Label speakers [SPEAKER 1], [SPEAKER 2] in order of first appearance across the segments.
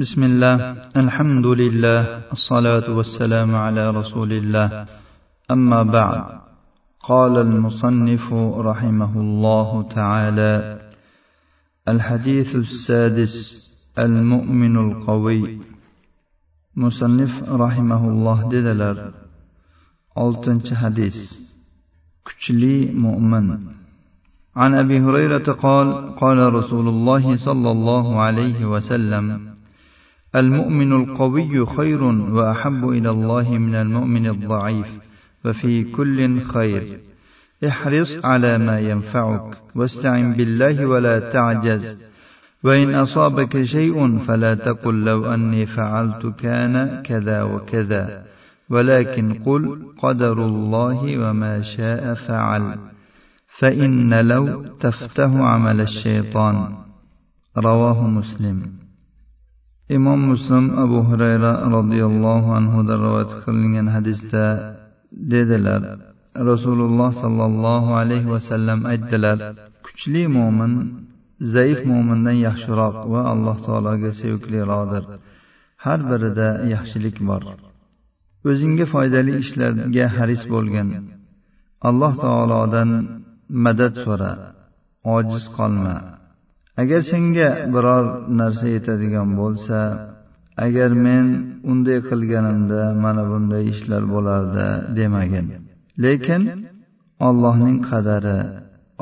[SPEAKER 1] بسم الله. الحمد لله. الصلاة والسلام على رسول الله. أما بعد. قال المصنف رحمه الله تعالى. الحديث السادس. المؤمن القوي. مصنف رحمه الله دلالر oltinchi hadis. Kuchli mo'min عن ابي هريره قال قال رسول الله صلى الله عليه وسلم المؤمن القوي خير وأحب إلى الله من المؤمن الضعيف وفي كل خير. احرص على ما ينفعك واستعن بالله ولا تعجز. وإن أصابك شيء فلا تقل لو أني فعلت كان كذا وكذا. ولكن قل قدر الله وما شاء فعل. فإن لو تفتح عمل الشيطان. رواه مسلم. Imom muslim abu hurayra roziyallohu anhudan rivoyat qilingan hadisda dedilar rasululloh sollallohu alayhi vasallam aytdilar kuchli mo'min zaif mo'mindan yaxshiroq va alloh taologa sevikliroqdir har birida yaxshilik bor. O'zingga foydali ishlarga haris bo'lgin. Alloh taolodan madad so'ra ojiz qolma. Agar senga biror narsa yetadigan bo'lsa agar men unday qilganimda mana bunday ishlar bo'lardi demagin. Lekin ollohning qadari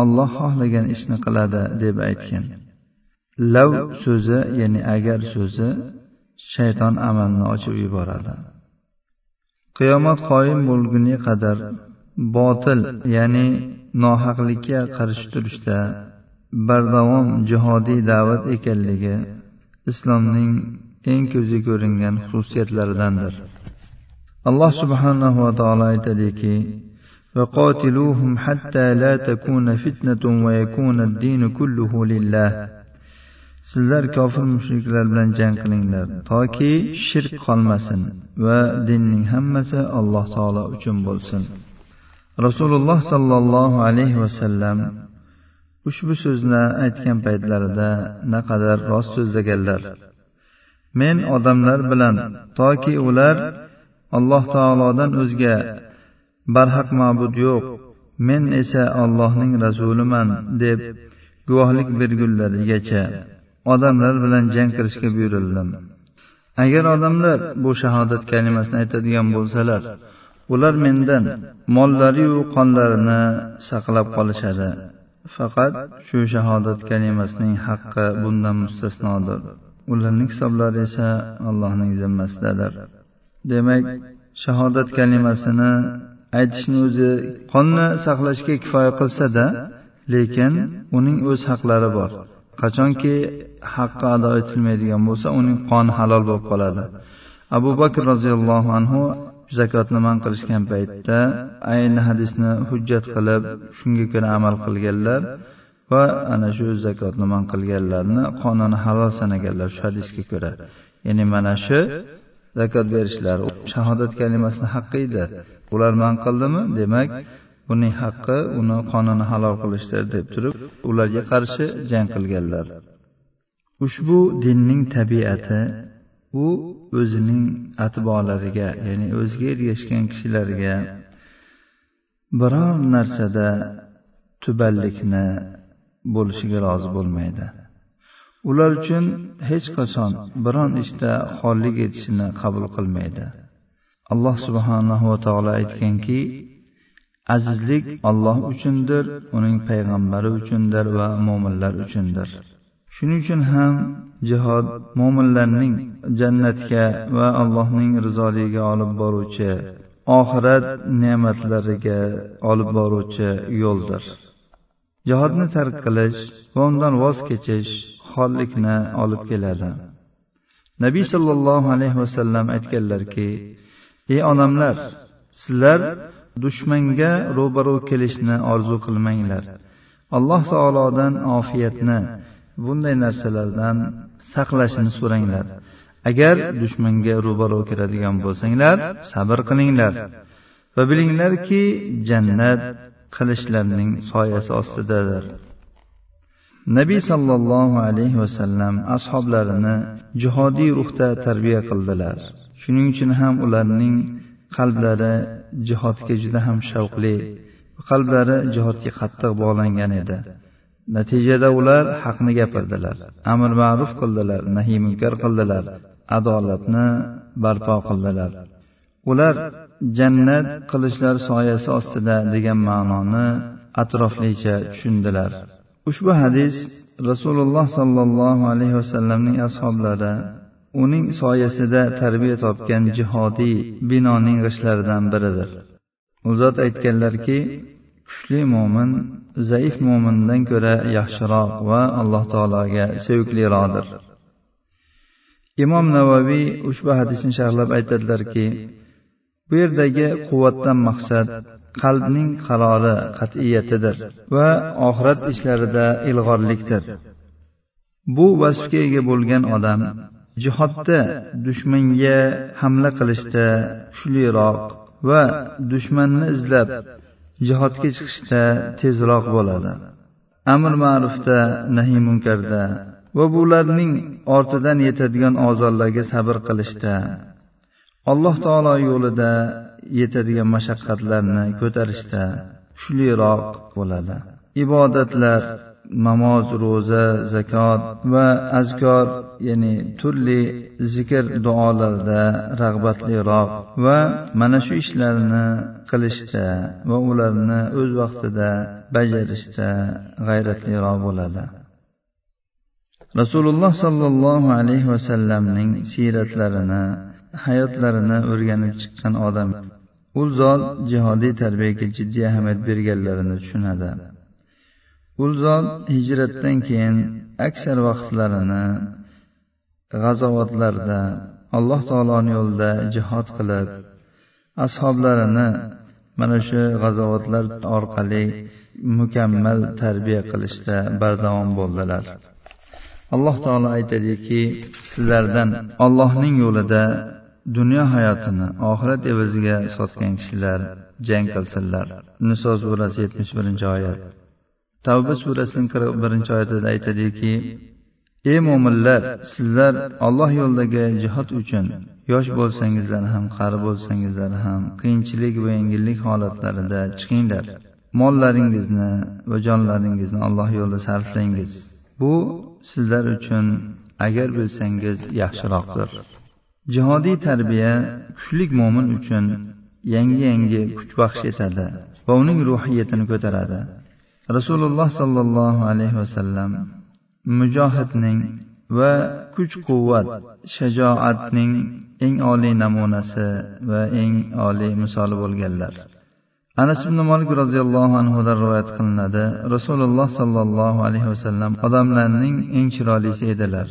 [SPEAKER 1] olloh xohlagan ishni qiladi deb aytgan lav so'zi ya'ni agar so'zi shayton amalni ochib yuboradi. Qiyomat qoyim bo'lguniga qadar botil ya'ni nohaqlikka qarshi turishda bardavom jihodiy da'vat ekanligi islomning eng ko'zga ko'ringan xususiyatlaridandir alloh subhanahu va taolo aytadiki وقاتلوهم حتى لا تكون فتنة ويكون الدين كله لله sizlar kofir mushriklar bilan jang qilinglar toki shirk qolmasin va dinning hammasi alloh taolo uchun bo'lsin rasululloh sollallohu alayhi vasallam ushbu so'zni aytgan paytlarida naqadar rost so'zlaganlar. Men odamlar bilan toki ular alloh taolodan o'zga barhaq ma'bud yo'q men esa allohning rasuliman deb guvohlik bergunlarigacha odamlar bilan jang qilishga buyurildim. Agar odamlar bu shahodat kalimasini aytadigan bo'lsalar ular mendan mollariyu qonlarini saqlab qolishadi. Faqat shu shahodat kalimasining haqqi bundan mustasnodir. Ularning hisoblari esa allohning zimmasidadir. Demak shahodat kalimasini aytishni o'zi qonni saqlashga kifoya qilsada lekin uning o'z haqlari bor. Qachonki haqqi ado etilmaydigan bo'lsa uning qoni halol bo'lib qoladi. Abu bakr roziyallohu anhu zakotni man qilishgan paytda ayni hadisni hujjat qilib shunga ko'ra amal qilganlar va ana shu zakotni man qilganlarni qonuni halol sanaganlar shu hadisga ko'ra. Ya'ni mana shu zakot berishlari shahodat kalimasini haqqi edi. Ular man qildimi? Demak buning haqqi uni qonini halol qilishdir deb turib ularga qarshi jang qilganlar. Ushbu dinning tabiati u o'zining atbolariga ya'ni o'ziga ergashgan kishilarga biror narsada tuballikni bo'lishiga rozi bo'lmaydi. Ular uchun hech qachon biron ishda xorlik etishini qabul qilmaydi. Alloh subhanahu va taolo aytganki azizlik olloh uchundir uning payg'ambari uchundir va mo'minlar uchundir. Shuning uchun ham jihod mo'minlarning jannatga va allohning rizoligiga olib boruvchi oxirat ne'matlariga olib boruvchi yo'ldir. Jihodni tark qilish va undan voz kechish xorlikni olib keladi. Nabiy sollallohu alayhi vasallam aytganlarki ey onamlar sizlar dushmanga ro'baro kelishni orzu qilmanglar. Alloh taolodan ofiyatni bunday narsalardan saqlashini so'ranglar. Agar dushmanga ro'baro keladigan bo'lsanglar sabr qilinglar va bilinglarki jannat qilishlarning soyasi ostidadir. Nabiy sollallohu alayhi vasallam ashoblarini jihodiy ruhda tarbiya qildilar. Shuning uchun ham ularning qalblari jihodga juda ham shavqli qalblari jihodga qattiq bog'langan edi. Natijada ular haqni gapirdilar amr ma'ruf qildilar nahiy munkar qildilar adolatni barpo qildilar. Ular jannat qilishlar soyasi ostida degan ma'noni atroflicha tushundilar. Ushbu hadis rasululloh sollallohu alayhi vasallamning ashoblari uning soyasida tarbiya topgan jihodiy binoning g'ishtlaridan biridir. U zot aytganlarki kuchli mo'min zaif mo'mindan ko'ra yaxshiroq va alloh taologa sevikliroqdir imom navoiy ushbu hadisni sharhlab aytadilarki bu yerdagi quvvatdan maqsad qalbning qarori qat'iyatidir va oxirat ishlarida ilg'orlikdir. Bu vasfga ega bo'lgan odam jihodda dushmanga hamla qilishda kuchliroq va dushmanni izlab jihodga chiqishda tezroq bo'ladi. Amr ma'rufda nahiy munkarda va bularning ortidan yetadigan ozorlarga sabr qilishda alloh taolo yo'lida yetadigan mashaqqatlarni ko'tarishda kuchliroq bo'ladi. Ibodatlar namoz ro'za zakot va azkor ya'ni turli zikr duolarda rag'batliroq va mana shu ishlarni qilishda va ularni o'z vaqtida bajarishda g'ayratliroq bo'ladi. Rasululloh sollallohu alayhi vasallamning siyratlarini hayotlarini o'rganib chiqqan odam u zot jihodiy tarbiyaga jiddiy ahamiyat berganlarini tushunadi. U zot hijratdan keyin aksar vaqtlarini g'azovatlarda alloh taoloni yo'lida jihod qilib ashoblarini mana shu g'azovatlar orqali mukammal tarbiya qilishda bardavom bo'ldilar. Alloh taolo aytadiki sizlardan ollohning yo'lida dunyo hayotini oxirat evaziga sotgan kishilar jang qilsinlar. Niso surasi yetmish birinchi oyat. Tavba surasining qirq birinchi oyatida aytadiki ey mo'minlar sizlar alloh yo'lidagi jihod uchun yosh bo'lsangizlar ham qari bo'lsangizlar ham qiyinchilik va yengillik holatlarida chiqinglar. Mollaringizni va jonlaringizni alloh yo'lida sarflangiz bu sizlar uchun agar bilsangiz yaxshiroqdir. Jihodiy tarbiya kuchlik mo'min uchun yangi yangi kuch baxsh etadi va uning ruhiyatini ko'taradi. Rasululloh sollallohu alayhi vasallam mujohidning va kuch quvvat shajoatning eng oliy namunasi va eng oliy misoli bo'lganlar. Anas ibn molik roziyallohu anhudan rivoyat qilinadi rasululloh sollallohu alayhi vasallam odamlarning eng chiroylisi edilar.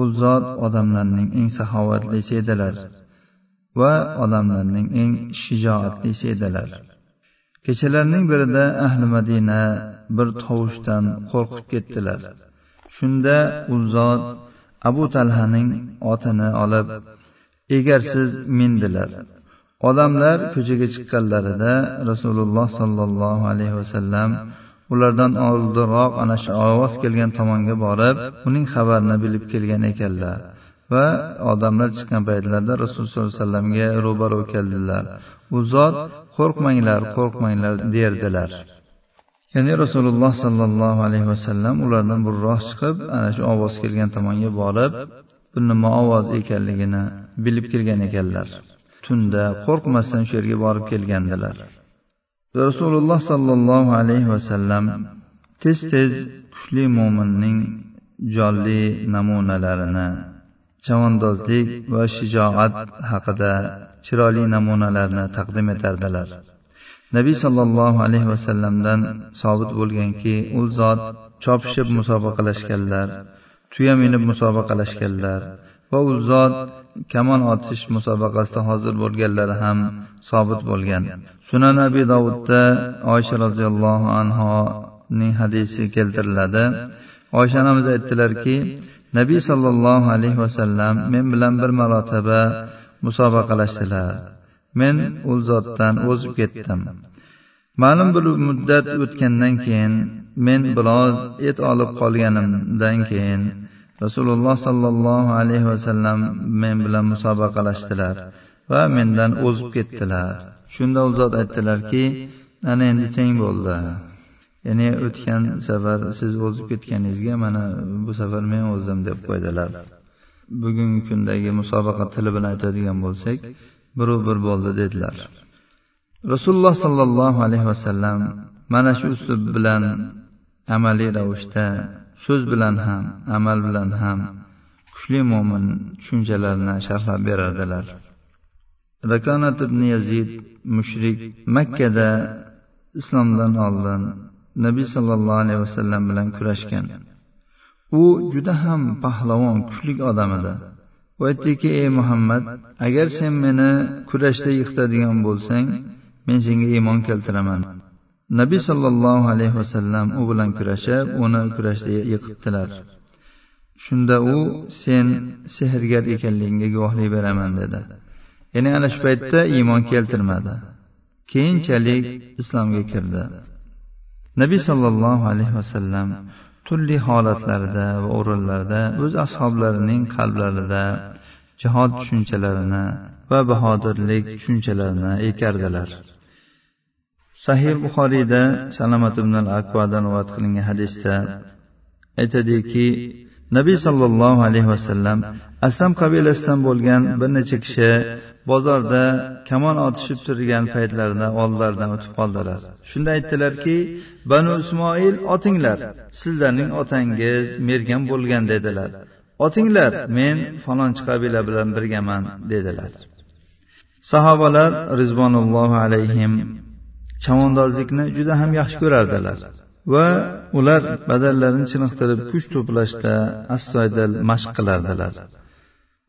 [SPEAKER 1] U zot odamlarning eng saxovatlisi edilar va odamlarning eng shijoatlisi edilar. Kechalarning birida ahli madina bir tovushdan qo'rqib ketdilar. Shunda u zot abu talhaning otini olib egarsiz mindilar odamlar ko'chaga chiqqanlarida rasululloh sollallohu alayhi vasallam ulardan oldinroq ana shu ovoz kelgan tomonga borib uning xabarini bilib kelgan ekanlar va odamlar chiqqan paytlarida rasululloh sollallohu alayhi vasallamga ro'baro keldilar. U zot qo'rqmanglar qo'rqmanglar derdilar. Ya'ni rasululloh sollallohu alayhi vasallam ulardan burroq chiqib ana shu ovoz kelgan tomonga borib bu nima ovoz ekanligini bilib kelgan ekanlar. Tunda qo'rqmasdan shu yerga borib kelgandilar. Rasululloh sollallohu alayhi vasallam tez tez kuchli mo'minning jonli namunalarini chavandozlik va shijoat haqida chiroyli namunalarni taqdim etardilar. Nabiy sollallohu alayhi vasallamdan sobit bo'lganki u zot chopishib musobaqalashganlar tuya minib musobaqalashganlar va u zot kamon otish musobaqasida hozir bo'lganlari ham sobit bo'lgan. Sunan abi dovudda oysha roziyallohu anhoning hadisi keltiriladi. Oysha onamiz aytdilarki nabiy sollallohu alayhi vasallam men bilan bir marotaba musobaqalashdilar. Men u zotdan o'zib ketdim. Ma'lum bir muddat o'tgandan keyin men biroz et olib qolganimdan keyin rasululloh sollallohu alayhi vasallam men bilan musobaqalashdilar va mendan o'zib ketdilar. Shunda u zot aytdilarki ana endi teng bo'ldi. Ya'ni o'tgan safar siz o'zib ketganingizga mana bu safar men o'zim deb qo'ydilar. Bugungi kundagi musobaqa tili bilan aytadigan bo'lsak birov bir bo'ldi dedilar. Rasululloh sollallohu alayhi vasallam mana shu uslub bilan amaliy ravishda so'z bilan ham amal bilan ham kuchli mo'min tushunchalarini sharhlab berardilar. Rakonat ibn yazid mushrik makkada islomdan oldin nabiy sollallohu alayhi vasallam bilan kurashgan. U juda ham pahlavon kuchli odam edi. U aytdiki ey muhammad agar sen meni kurashda yiqitadigan bo'lsang men senga iymon keltiraman. Nabiy sollallohu alayhi vasallam u bilan kurashib uni kurashda yiqitdilar. Shunda u sen sehrgar ekanligingga guvohlik beraman dedi. Ya'ni ana shu paytda iymon keltirmadi. Keyinchalik islomga kirdi. Nabiy sollallohu alayhi vasallam turli holatlarda va o'rinlarda o'z ashoblarining qalblarida jihod tushunchalarini va bahodirlik tushunchalarini ekardilar sahih buxoriyda salomat ibn al akvadan rivoyat qilingan hadisda aytadiki nabiy sollallohu alayhi vasallam aslam qabilasidan bo'lgan bir necha kishi bozorda kamon otishib turgan paytlarida oldilaridan o'tib qoldilar. Shunda aytdilarki banu ismoil otinglar sizlarning otangiz mergan bo'lgan dedilar. Otinglar men falonchi qabila bilan birgaman dedilar. Sahobalar rizvonullohu alayhim chavondozlikni juda ham yaxshi ko'rardilar va ular badallarini chiniqtirib kuch to'plashda astoydil mashq qilardilar.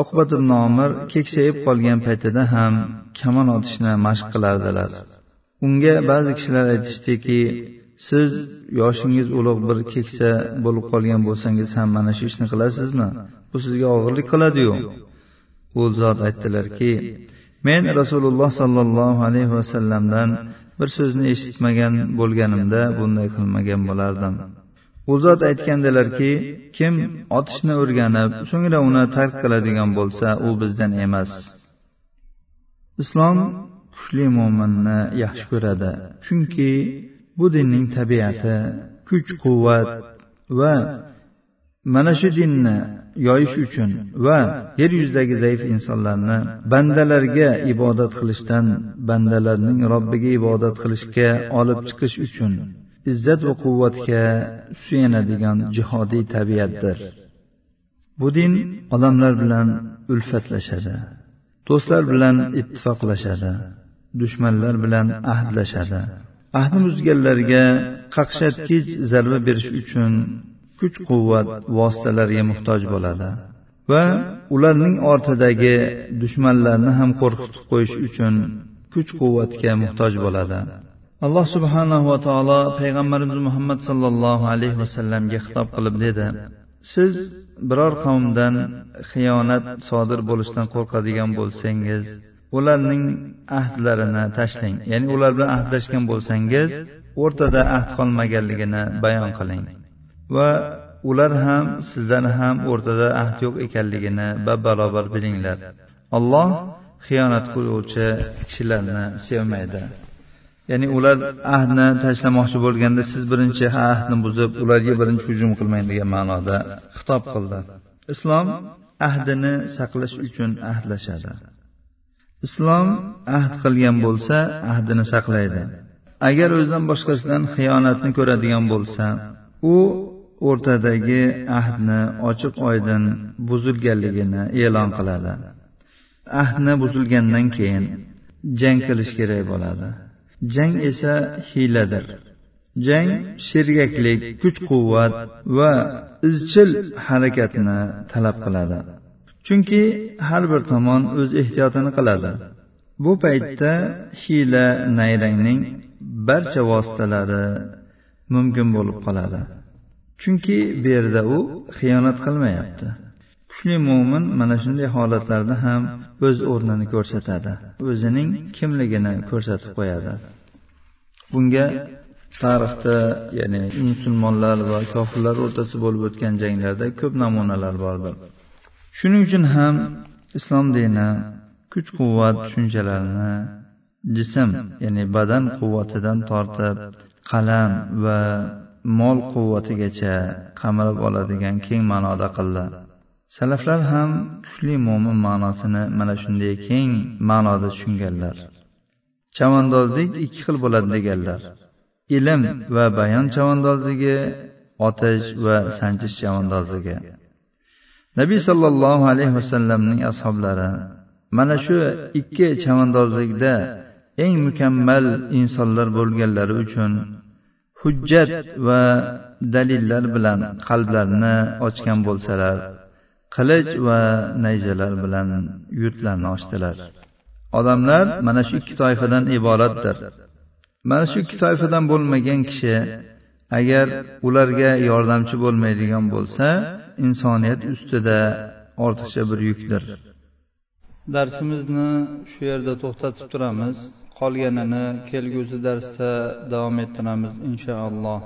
[SPEAKER 1] Uqbat ibn omir keksayib qolgan paytida ham kamon otishni mashq qilardilar. Unga ba'zi kishilar aytishdiki siz yoshingiz ulug' bir keksa bo'lib qolgan bo'lsangiz ham mana shu ishni qilasizmi? Bu sizga og'irlik qiladiyu. U zot aytdilarki men rasululloh sollallohu alayhi vasallamdan bir so'zni eshitmagan bo'lganimda bunday qilmagan bo'lardim. U zot aytgandilarki kim otishni o'rganib so'ngra uni tark qiladigan bo'lsa u bizdan emas. Islom kuchli mo'minni yaxshi ko'radi chunki bu dinning tabiati kuch quvvat va mana shu dinni yoyish uchun va yer yuzidagi zaif insonlarni bandalarga ibodat qilishdan bandalarning robbiga ibodat qilishga olib chiqish uchun izzat va quvvatga suyanadigan jihodiy tabiatdir. Bu din odamlar bilan ulfatlashadi do'stlar bilan ittifoqlashadi dushmanlar bilan ahdlashadi. Ahdni buzganlarga qaqshatkich zarba berish uchun kuch quvvat vositalariga muhtoj bo'ladi va ularning ortidagi dushmanlarni ham qo'rqitib qo'yish uchun kuch quvvatga muhtoj bo'ladi. Alloh subhanahu va taolo payg'ambarimiz muhammad sollallohu alayhi vasallamga xitob qilib dedi. Siz biror qavmdan xiyonat sodir bo'lishdan qo'rqadigan bo'lsangiz ularning ahdlarini tashlang. Ya'ni ular bilan ahdlashgan bo'lsangiz o'rtada ahd qolmaganligini bayon qiling. Va ular ham sizdan ham o'rtada ahd yo'q ekanligini bab barobar bilinglar. Alloh xiyonat qiluvchi kishilarni sevmaydi. Ya'ni ular ahdni tashlamoqchi bo'lganda siz birinchi ahdni buzib ularga birinchi hujum qilmang degan ma'noda xitob qildi. Islom ahdini saqlash uchun ahdlashadi. Islom ahd qilgan bo'lsa ahdini saqlaydi. Agar o'zidan boshqasidan xiyonatni ko'radigan bo'lsa u o'rtadagi ahdni ochiq oydin buzilganligini e'lon qiladi. Ahdni buzilgandan keyin jang qilish kerak bo'ladi. Jang esa hiyladir. Jang sergaklik kuch quvvat va izchil harakatni talab qiladi. Chunki har bir tomon o'z ehtiyotini qiladi. Bu paytda hiyla nayrangning barcha vositalari mumkin bo'lib qoladi. Chunki bu yerda u xiyonat qilmayapti. Kuchli mo'min mana shunday holatlarda ham o'z o'rnini ko'rsatadi. O'zining kimligini ko'rsatib qo'yadi. Bunga tarixda ya'ni musulmonlar va kofirlar o'rtasida bo'lib o'tgan janglarda ko'p namunalar bordir shuning uchun ham islom dini kuch quvvat tushunchalarini jism ya'ni badan quvvatidan tortib qalam va mol quvvatigacha qamrab oladigan keng ma'noda qildi. Salaflar ham kuchli mo'min ma'nosini mana shunday keng ma'noda tushunganlar. Chavandozlik ikki xil bo'ladi deganlar. Ilm va bayon chavandozligi otish va sanchish chavandozligi. Nabiy sollallohu alayhi vasallamning ashoblari mana shu ikki chavandozlikda eng mukammal insonlar bo'lganlari uchun hujjat va dalillar bilan qalblarini ochgan bo'lsalar qilich va nayzalar bilan yurtlarni ochdilar. Odamlar mana shu ikki toifadan iboratdir. Mana shu ikki toifadan bo'lmagan kishi agar ularga yordamchi bo'lmaydigan bo'lsa insoniyat ustida ortiqcha bir yukdir. Darsimizni shu yerda to'xtatib turamiz. Qolganini kelgusi darsda davom ettiramiz inshaalloh